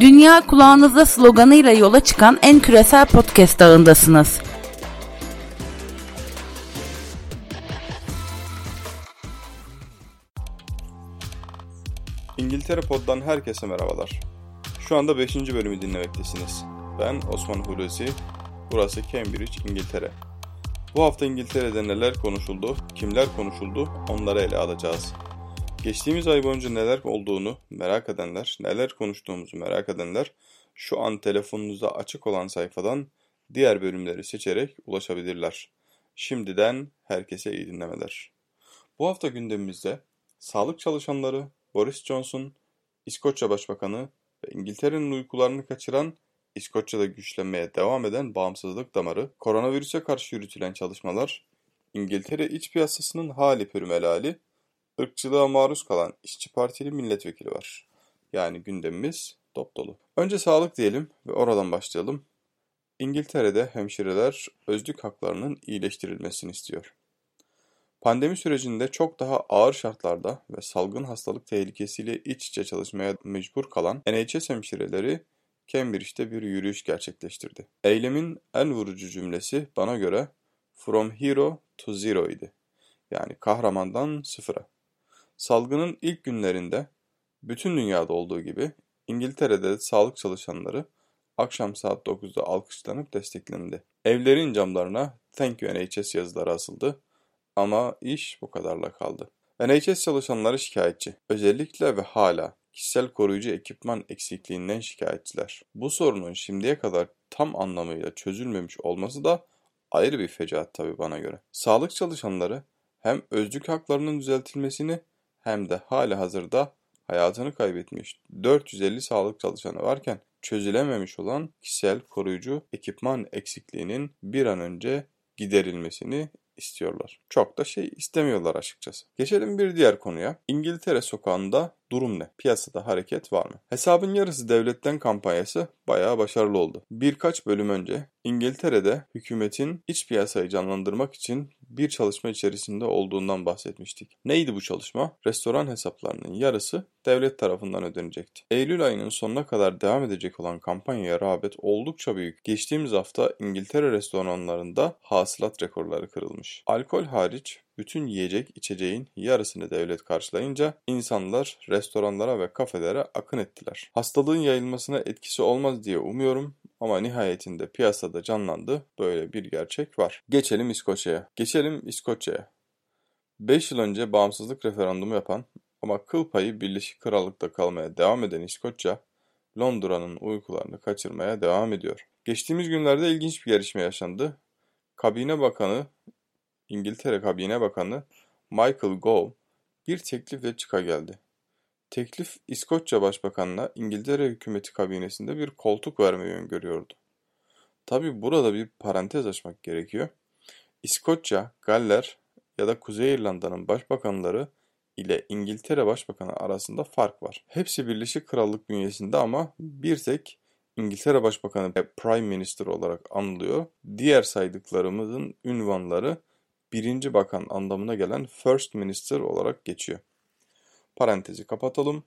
Dünya kulağınızda sloganıyla yola çıkan en küresel podcast ağındasınız. İngiltere Pod'dan herkese merhabalar. Şu anda 5. bölümü dinlemektesiniz. Ben Osman Hulusi, burası Cambridge, İngiltere. Bu hafta İngiltere'de neler konuşuldu, kimler konuşuldu onları ele alacağız. Geçtiğimiz ay boyunca neler olduğunu merak edenler, neler konuştuğumuzu merak edenler şu an telefonunuzda açık olan sayfadan diğer bölümleri seçerek ulaşabilirler. Şimdiden herkese iyi dinlemeler. Bu hafta gündemimizde sağlık çalışanları, Boris Johnson, İskoçya Başbakanı ve İngiltere'nin uykularını kaçıran İskoçya'da güçlenmeye devam eden bağımsızlık damarı, koronavirüse karşı yürütülen çalışmalar, İngiltere iç piyasasının hali pürmelali, ırkçılığa maruz kalan İşçi Partili milletvekili var. Yani gündemimiz dop dolu. Önce sağlık diyelim ve oradan başlayalım. İngiltere'de hemşireler özlük haklarının iyileştirilmesini istiyor. Pandemi sürecinde çok daha ağır şartlarda ve salgın hastalık tehlikesiyle iç içe çalışmaya mecbur kalan NHS hemşireleri Cambridge'de bir yürüyüş gerçekleştirdi. Eylemin en vurucu cümlesi bana göre "From hero to zero" idi. Yani kahramandan sıfıra. Salgının ilk günlerinde bütün dünyada olduğu gibi İngiltere'de de sağlık çalışanları akşam saat 9'da alkışlanıp desteklendi. Evlerin camlarına "Thank you NHS" yazıları asıldı ama iş bu kadarla kaldı. NHS çalışanları şikayetçi. Özellikle ve hala kişisel koruyucu ekipman eksikliğinden şikayetçiler. Bu sorunun şimdiye kadar tam anlamıyla çözülmemiş olması da ayrı bir fecaat tabii bana göre. Sağlık çalışanları hem özlük haklarının düzeltilmesini hem de hali hazırda hayatını kaybetmiş 450 sağlık çalışanı varken çözülememiş olan kişisel koruyucu ekipman eksikliğinin bir an önce giderilmesini istiyorlar. Çok da şey istemiyorlar açıkçası. Geçelim bir diğer konuya. İngiltere sokağında durum ne? Piyasada hareket var mı? Hesabın yarısı devletten kampanyası bayağı başarılı oldu. Birkaç bölüm önce İngiltere'de hükümetin iç piyasayı canlandırmak için bir çalışma içerisinde olduğundan bahsetmiştik. Neydi bu çalışma? Restoran hesaplarının yarısı devlet tarafından ödenecekti. Eylül ayının sonuna kadar devam edecek olan kampanyaya rağbet oldukça büyük. Geçtiğimiz hafta İngiltere restoranlarında hasılat rekorları kırılmış. Alkol hariç bütün yiyecek içeceğin yarısını devlet karşılayınca insanlar restoranlara ve kafelere akın ettiler. Hastalığın yayılmasına etkisi olmaz diye umuyorum ama nihayetinde piyasada canlandı. Böyle bir gerçek var. Geçelim İskoçya'ya. Geçelim İskoçya'ya. 5 yıl önce bağımsızlık referandumu yapan ama kıl payı Birleşik Krallık'ta kalmaya devam eden İskoçya, Londra'nın uykularını kaçırmaya devam ediyor. Geçtiğimiz günlerde ilginç bir gelişme yaşandı. Kabine Bakanı, İngiltere Kabine Bakanı Michael Gove bir teklifle çıka geldi. Teklif İskoçya Başbakanına İngiltere hükümeti kabinesinde bir koltuk vermeyi öngörüyordu. Tabi burada bir parantez açmak gerekiyor. İskoçya, Galler ya da Kuzey İrlanda'nın başbakanları ile İngiltere Başbakanı arasında fark var. Hepsi Birleşik Krallık bünyesinde ama bir tek İngiltere Başbakanı Prime Minister olarak anılıyor. Diğer saydıklarımızın ünvanları birinci bakan anlamına gelen First Minister olarak geçiyor. Parantezi kapatalım.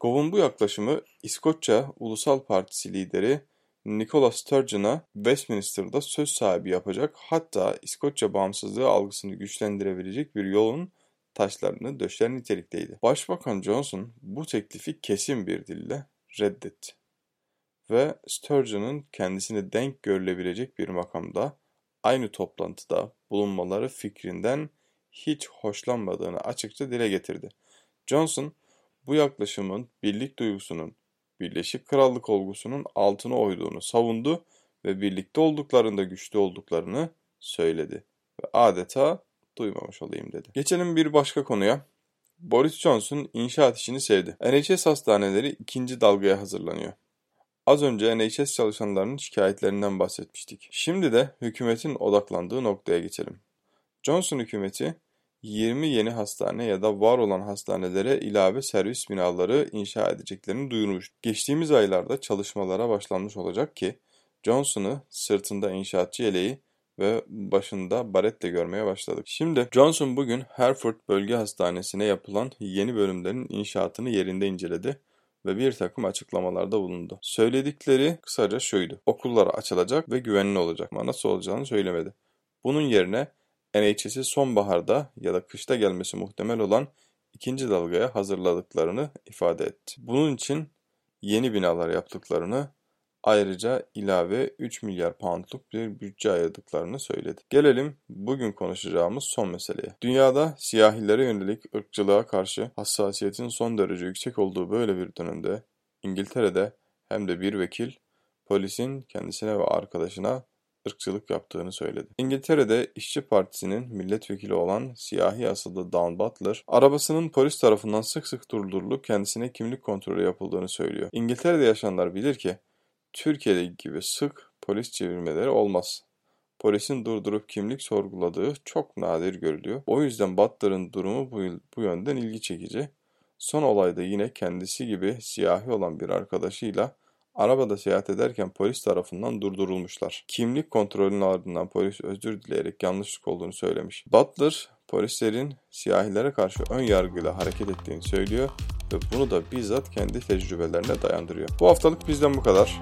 Gove'un bu yaklaşımı İskoçya Ulusal Partisi lideri Nicola Sturgeon'a Westminster'da söz sahibi yapacak hatta İskoçya bağımsızlığı algısını güçlendirebilecek bir yolun taşlarını döşer nitelikteydi. Başbakan Johnson bu teklifi kesin bir dille reddetti ve Sturgeon'un kendisine denk görülebilecek bir makamda aynı toplantıda bulunmaları fikrinden hiç hoşlanmadığını açıkça dile getirdi. Johnson, bu yaklaşımın birlik duygusunun, Birleşik Krallık olgusunun altına oyduğunu savundu ve birlikte olduklarında güçlü olduklarını söyledi ve adeta duymamış olayım dedi. Geçelim bir başka konuya. Boris Johnson inşaat işini sevdi. NHS hastaneleri ikinci dalgaya hazırlanıyor. Az önce NHS çalışanlarının şikayetlerinden bahsetmiştik. Şimdi de hükümetin odaklandığı noktaya geçelim. Johnson hükümeti 20 yeni hastane ya da var olan hastanelere ilave servis binaları inşa edeceklerini duyurmuş. Geçtiğimiz aylarda çalışmalara başlanmış olacak ki Johnson'ı sırtında inşaatçı yeleği ve başında baretle görmeye başladık. Şimdi Johnson bugün Hereford Bölge Hastanesi'ne yapılan yeni bölümlerin inşaatını yerinde inceledi ve bir takım açıklamalarda bulundu. Söyledikleri kısaca şuydu. Okullar açılacak ve güvenli olacak ama nasıl olacağını söylemedi. Bunun yerine NHS'i sonbaharda ya da kışta gelmesi muhtemel olan ikinci dalgaya hazırladıklarını ifade etti. Bunun için yeni binalar yaptıklarını ayrıca ilave 3 milyar poundluk bir bütçe ayırdıklarını söyledi. Gelelim bugün konuşacağımız son meseleye. Dünyada siyahilere yönelik ırkçılığa karşı hassasiyetin son derece yüksek olduğu böyle bir dönemde İngiltere'de hem de bir vekil polisin kendisine ve arkadaşına ırkçılık yaptığını söyledi. İngiltere'de İşçi Partisi'nin milletvekili olan siyahi asıllı Dan Butler, arabasının polis tarafından sık sık durdurulup kendisine kimlik kontrolü yapıldığını söylüyor. İngiltere'de yaşayanlar bilir ki Türkiye'de gibi sık polis çevirmeleri olmaz. Polisin durdurup kimlik sorguladığı çok nadir görülüyor. O yüzden Butler'ın durumu bu, bu yönden ilgi çekici. Son olayda yine kendisi gibi siyahi olan bir arkadaşıyla arabada seyahat ederken polis tarafından durdurulmuşlar. Kimlik kontrolünün ardından polis özür dileyerek yanlışlık olduğunu söylemiş. Butler, polislerin siyahilere karşı ön yargıyla hareket ettiğini söylüyor ve bunu da bizzat kendi tecrübelerine dayandırıyor. Bu haftalık bizden bu kadar.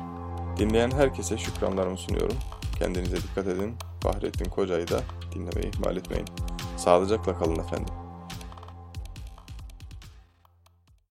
Dinleyen herkese şükranlarımı sunuyorum. Kendinize dikkat edin. Fahrettin Koca'yı da dinlemeyi ihmal etmeyin. Sağlıcakla kalın efendim.